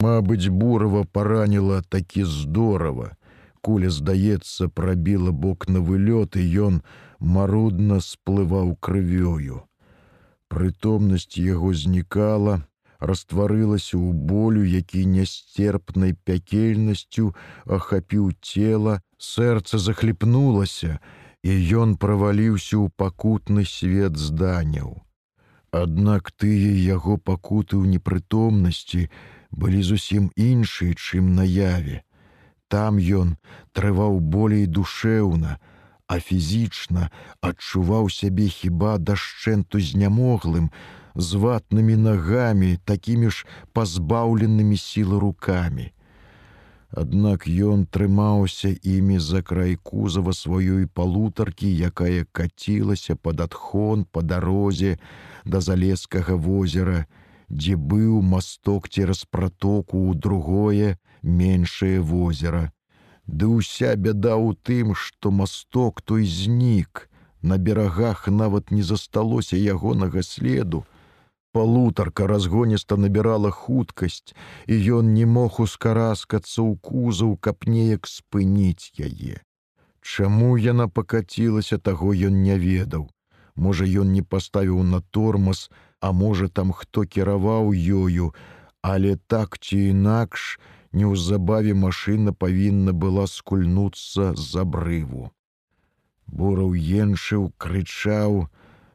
Мабыць, бурава параніла такі здорава. Куля, здаецца, прабіла бок на вылёт, і ён марудна сплываў крывёю. Прытомнасць яго знікала, растварылася ў болю, які нястерпнай пякельнасцю ахапіў цела, сэрца захліпнулася, і ён праваліўся ў пакутны свет зданяў. Аднак тыя яго пакуты ў непрытомнасці былі зусім іншыя, чым наяве. Там ён трываў болей душэўна, а фізічна адчуваў сябе хіба дашчэнту знямоглым, з ватнымі нагамі, такімі ж пазбаўленымі сілы рукамі. Аднак ён трымаўся імі за край кузава сваёй палутаркі, якая кацілася пад адхон па дарозе да залескага возера, дзе быў масток цераз пратоку ў другое меншае возера. Ды ўся бяда ў тым, што масток той знік, На берагах нават не засталося ягонага следу, Палутарка разгоніста набірала хуткасць, і ён не мог ускараскацца ў кузаў, каб неяк спыніць яе. Чаму яна пакацілася, таго ён не ведаў. Можа, ён не паставіў на тормоз, а можа, там хто кіраваў ёю, але так ці інакш, неўзабаве машына павінна была скульнуцца з абрыву. Бораў еншыў, крычаў,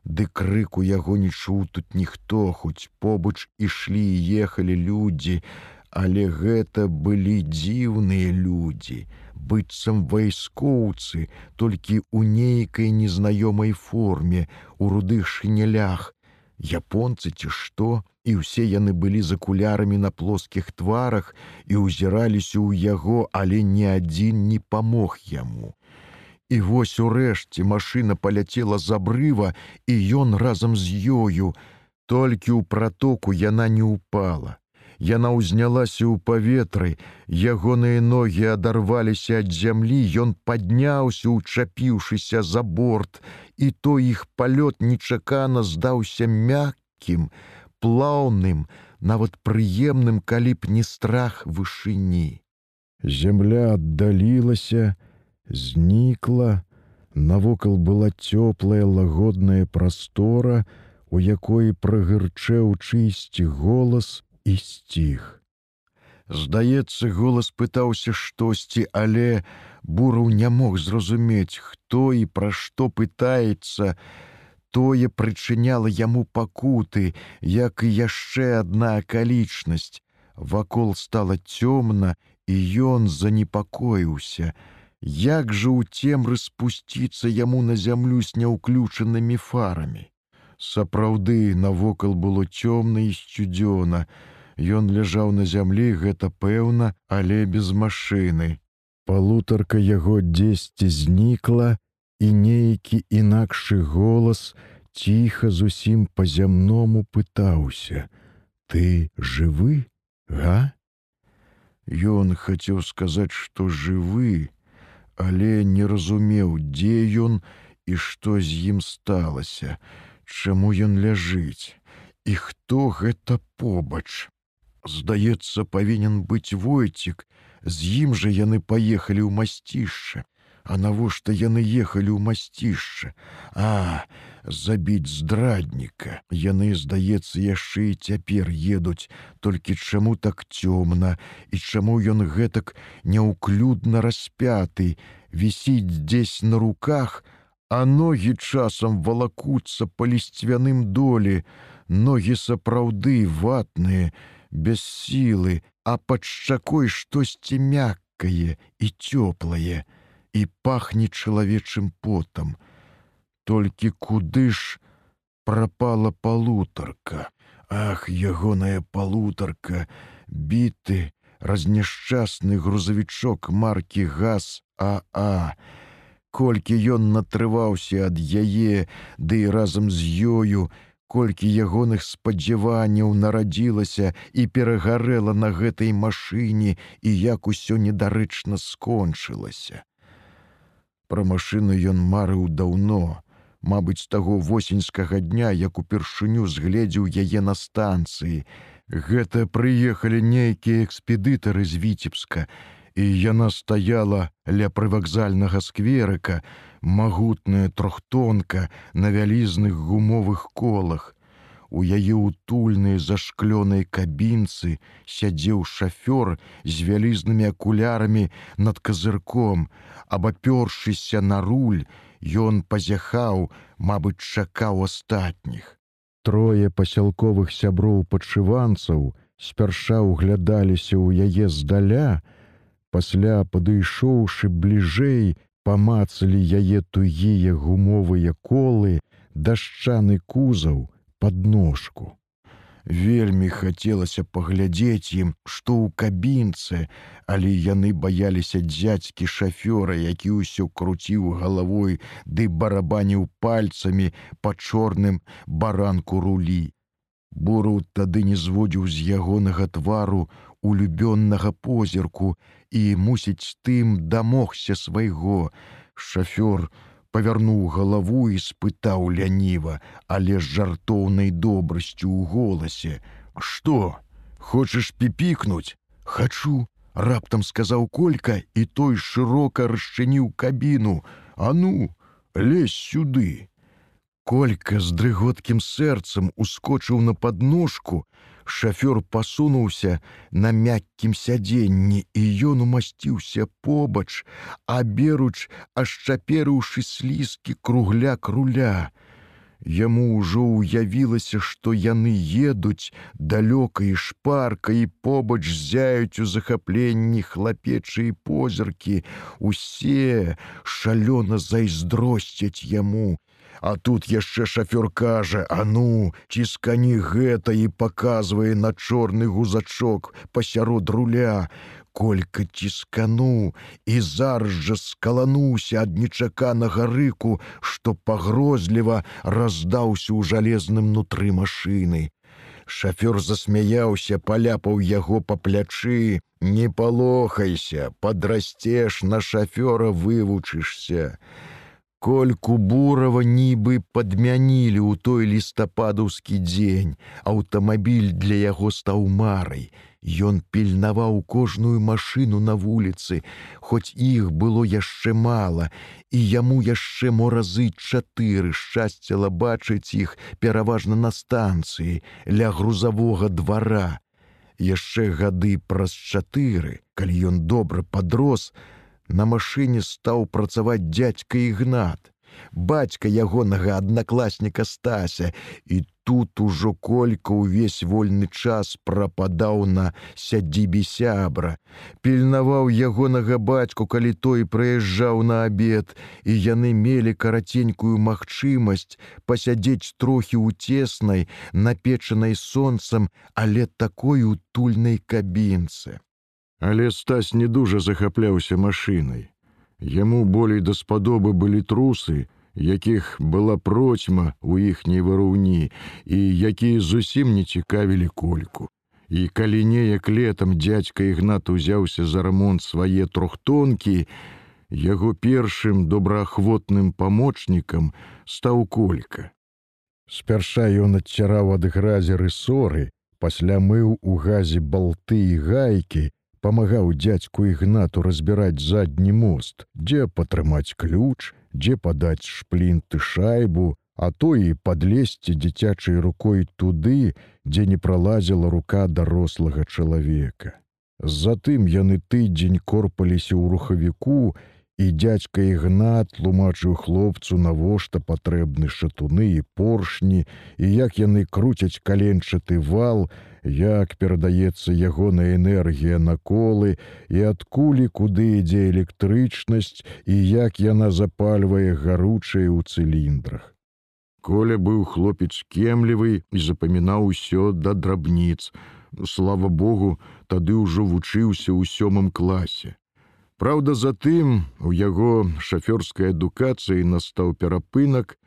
Ды крыку яго не чуў тут ніхто, хоць побач ішлі і ехалі людзі, але гэта былі дзіўныя людзі, быццам вайскоўцы, толькі ў нейкай незнаёмай форме, у рудых шынялях, японцы ці што, і ўсе яны былі за кулярамі на плоскіх тварах і ўзіраліся ў яго, але ні адзін не памог яму. І вось урэшце машына паляцела з абрыва, і ён разам з ёю. Толькі ў пратоку яна не ўпала. Яна ўзнялася ў паветры, ягоныя ногі адарваліся ад зямлі, ён падняўся, учапіўшыся за борт, і то іх палёт нечакана здаўся мяккім, плаўным, нават прыемным, калі б не страх вышыні. Зямля аддалілася, знікла, навокал была цёплая лагодная прастора, у якой прагырчэў чысці голас і сціх. Здаецца, голас пытаўся штосьці, але бураў не мог зразумець, хто і пра што пытаецца, тое прычыняла яму пакуты, як і яшчэ адна акалічнасць. Вакол стала цёмна, і ён занепакоіўся, Як жа ў цемры спусціцца яму на зямлю з няўключанымі фарамі. Сапраўды навокал было цёмна і сцюдзёна. Ён ляжаў на зямлі, гэта пэўна, але без машыны. Палутарка яго дзесьці знікла, і нейкі інакшы голас ціха зусім па-зямному пытаўся: « Ты жывы, га? Ён хацеў сказаць, што жывы, але не разумеў, дзе ён і што з ім сталася, чаму ён ляжыць, і хто гэта побач. Здаецца, павінен быць войцік, з ім жа яны паехалі ў масцішча. А навошта яны ехалі ў масцішча, А, забіць здрадніка. Яны, здаецца, яшчэ і цяпер едуць, толькі чаму так цёмна? І чаму ён гэтак няўклюдна распяты, вісіць дзесь на руках, а ногі часам валакуцца па лісцвяным долі, ногі сапраўды ватныя, без сілы, а пад шчакой штосьці мяккае і цёплае, і пахне чалавечым потам. Толькі куды ж пропала палутарка? Ах ягоная палутарка біты разнешчасны грузавічок маркі газ а а. Колькі ён натрываўся ад яе ды да разам з ёю колькі ягоных спадзяванняў нарадзілася і перагарэла на гэтай машыне і як усё недарэчна скончылася. Пра машыну ён марыў даўно. Мабыць, таго восеньскага дня, як упершыню згледзеў яе на станцыі, Гэта прыехалі нейкія экспедытары з віцебска, і яна стаяла ля прывакзальнага скверыка, магутная трохтонка на вялізных гумовых колах. У яе утульнай зашклёнай кабінцы сядзеў шафёр з вялізнымі акулярамі над казырком, абапёршыся на руль, ён пазяхаў, мабыць, чакаў астатніх. Трое пасялковых сяброў падшыванцаў спярша ўглядаліся ў яе здаля, пасля падышоўшы бліжэй, памацалі яе тугія гумовыя колы, дашчаны кузаў под ножку. Вельмі хацелася паглядзець ім, што ў кабінцы, але яны баяліся дзядзькі шафёра, які ўсё круціў галавой ды барабаніў пальцамі па чорным баранку рулі. Буру тады не зводзіў з ягонага твару улюбённага позірку і, мусіць, тым дамогся свайго. Шафёр павярнуў галаву і спытаў ляніва, але з жартоўнай добрасцю ў голасе: « Што, хочаш піпікнуць? Хачу, раптам сказаў колька, і той шырока расчыніў кабіну: « А ну, лезь сюды. Колька з дрыготкім сэрцам ускочыў на падножку, шафёр пасунуўся на мяккім сядзенні, і ён умасціўся побач, а беруч, ашчаперыўшы слізкі кругляк руля. Яму ўжо ўявілася, што яны едуць далёка і шпарка і побач зяюць у захапленні хлапечыя позіркі, усе шалёна зайздросцяць яму, А тут яшчэ шафёр кажа: « А ну, ціскані гэта і паказвае на чорны гузачок пасярод руля. Колька ціскану і зараз жа скалануўся ад нечаканага рыку, што пагрозліва раздаўся ў жалезным нутры машыны. Шафёр засмяяўся, паляпаў яго па плячы, Не палохайся, падрасцеш на шафёра вывучышся. Кольку бурава нібы падмянілі ў той лістападаўскі дзень, аўтамабіль для яго стаў марай. Ён пільнаваў кожную машыну на вуліцы, хоць іх было яшчэ мала, і яму яшчэ мо разы чатыры шчасціла бачыць іх пераважна на станцыі ля грузавога двара. Яшчэ гады праз чатыры, калі ён добра падрос, На машыне стаў працаваць дядька ігнат, бацька ягонага аднакласніка стася, і тут ужо колька ўвесь вольны час прападаў на сядзібе сябра, пільнаваў ягонага бацьку, калі той прыязджаў на абед, і яны мелі караценькую магчымасць пасядзець трохі ў цеснай, напечанай сонцам, але такой утульнай кабінцы. Але стась не дужа захапляўся машынай. Яму болей даспадобы былі трусы, якіх была процьма ў іхняй вараўні і якія зусім не цікавілі кольку. І калі неяк летам дядзька ігнат узяўся за рамонт свае трохтонкі, яго першым добраахвотным памочнікам стаў колька. Спярша ён адцяраў ад гразеры соры, пасля мыў у газе балты і гайкі, памагаў дядзьку ігнату разбіраць задні мост, дзе патрымаць ключ, дзе падаць шплінты шайбу, а то і падлезці дзіцячай рукой туды, дзе не пралазіла рука дарослага чалавека. Затым яны тыдзень корпаліся ў рухавіку, і дядзька ігнат тлумачыў хлопцу навошта патрэбны шатуны і поршні, і як яны круцяць каленчаты вал, як перадаецца ягоная энергія на колы і адкуль куды ідзе электрычнасць і як яна запальвае гаручае ў цыліндрах. Коля быў хлопец кемлівы і запамінаў усё да драбніц. Слава Богу, тады ўжо вучыўся ў сёмым класе. Праўда, затым у яго шафёрскай адукацыі настаў перапынак,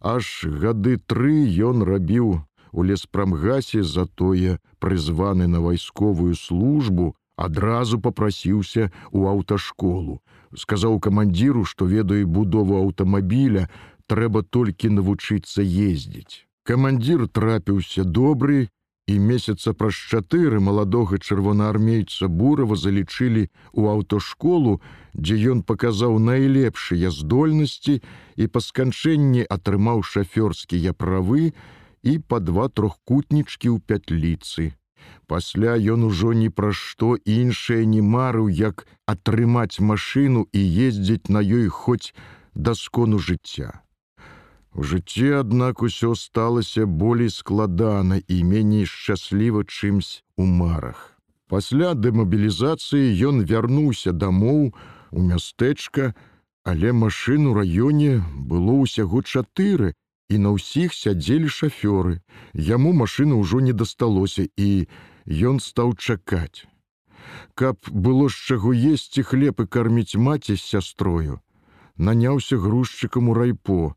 аж гады тры ён рабіў у леспрамгасе затое прызваны на вайсковую службу адразу попрасіўся у аўташколу. Сказаў камандзіру што ведае будову аўтамабіля трэба толькі навучыцца ездзіць. Камандзір трапіўся добры і месяца праз чатыры маладога чырвонаармейца бурава залічылі ў аўтошколу, дзе ён паказаў найлепшыя здольнасці і па сканчэнні атрымаў шафёрскія правы і па два трохкутнічкі ў пятліцы. Пасля ён ужо ні пра што іншае не марыў, як атрымаць машыну і ездзіць на ёй хоць да скону жыцця. У жыцці, аднак усё сталася болей складана і меней шчасліва чымсь у марах. Пасля дэмабілізацыі ён вярнуўся дамоў у мястэчка, але машын у раёне было ўсяго чатыры, і на ўсіх сядзелі шафёры. Яму машыны ўжо не дасталося і ён стаў чакаць. Каб было з чаго есці хлеб і карміць маці з сястрою, наняўся грузчыкам у райпо,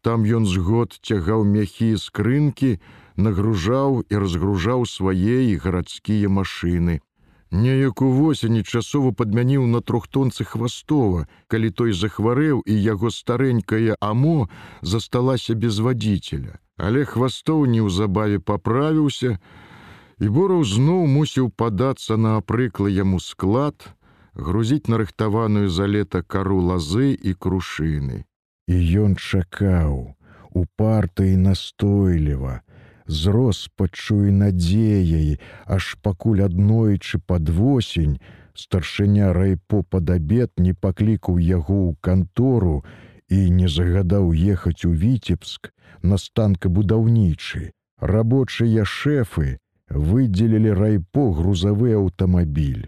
Там ён з год цягаў мяхі з крынкі, нагружаў і разгружаў свае і гарадскія машыны. Неяк увосені часова падмяніў на трохтонцы хвастова, калі той захварэў і яго старэнькае амо засталася без вадзіцеля. Але хвастоў неўзабаве паправіўся, і бораў зноў мусіў падацца на апрыклы яму склад, грузіць нарыхтаваную за лета кару лазы і крушыны. І ён чакаў, упарта і настойліва, з роспачуй надзеяй, аж пакуль аднойчы пад восень, старшыня райпо пад абед не паклікаў яго ў кантору і не загадаў ехаць у віцебск на станкабудаўнічы. Рабочыя шэфы выдзелілі райпо грузавы аўтамабіль.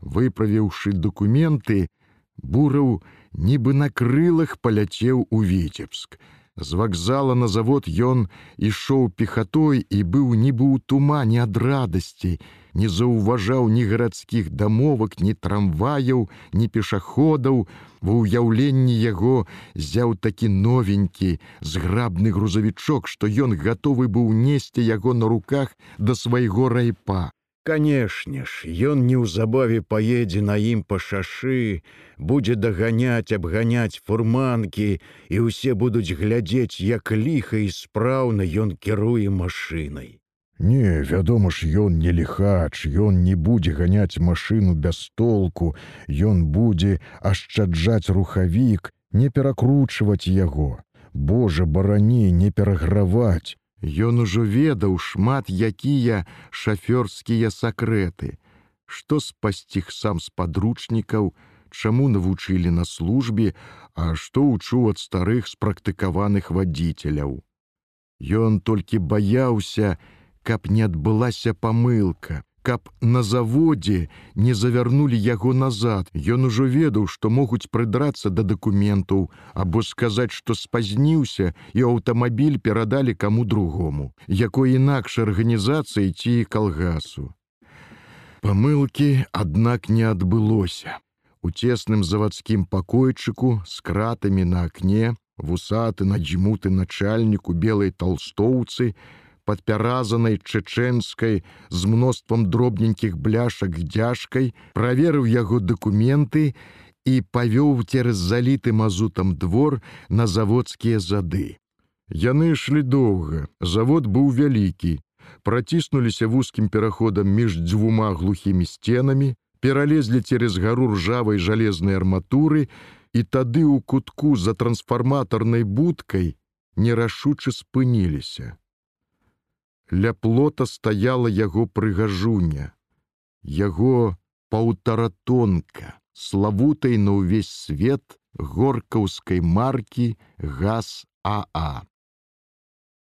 Выправіўшы дакументы, бураў, нібы на крылах паляцеў у віцебск. З вакзала на завод ён ішоў пехатой і быў нібы ў тумане ад радасці, не заўважаў ні гарадскіх дамовак, ні трамваяў, ні пешаходаў. Ва ўяўленні яго зяў такі новенькі, зграбны грузавічок, што ён гатовы быў несці яго на руках да свайго райпа. Канешне ж, ён неўзабаве паедзе на ім па шашы, будзе даганяць, абганяць фурманкі, і ўсе будуць глядзець, як ліха і спраўна ён кіруе машынай. Не, вядома ж, ён не ліхач, ён не будзе ганяць машыну без толку, Ён будзе ашчаджаць рухавік, не перакручваць яго. Божа барані не пераграваць, Ён ужо ведаў шмат якія шафёрскія сакрэты, што спасціг сам з падручнікаў, чаму навучылі на службе, а што ўчуў ад старых спрактыкаваных вадзіцеляў. Ён толькі баяўся, каб не адбылася памылка, каб на заводзе не завярнулі яго назад. Ён ужо ведаў, што могуць прыдрацца да дакументаў або сказаць, што спазніўся і аўтамабіль перадалі каму другому, якой інакш арганізацыі ці калгасу. Памылкі, аднак не адбылося. У цесным завадскім пакойчыку з кратамі на акне, вусаты наджмуты начальніку белай толстоўцы, падпяразанай чэчэнскай з мноствам дробненькіх бляшак дзяжкай, праверыў яго дакументы і павёў цераз заліты мазутам двор на заводскія зады. Яны ішлі доўга, завод быў вялікі, праціснуліся вузкім пераходам між дзвюма глухімі сценамі, пералезлі цераз гару ржавай жалезнай арматуры, і тады ў кутку за трансфарматарнай будкай нерашуча спыніліся. Ля плота стаяла яго прыгажуня, яго паўтаратонка, славутай на ўвесь свет горкаўскай маркі газ Аа.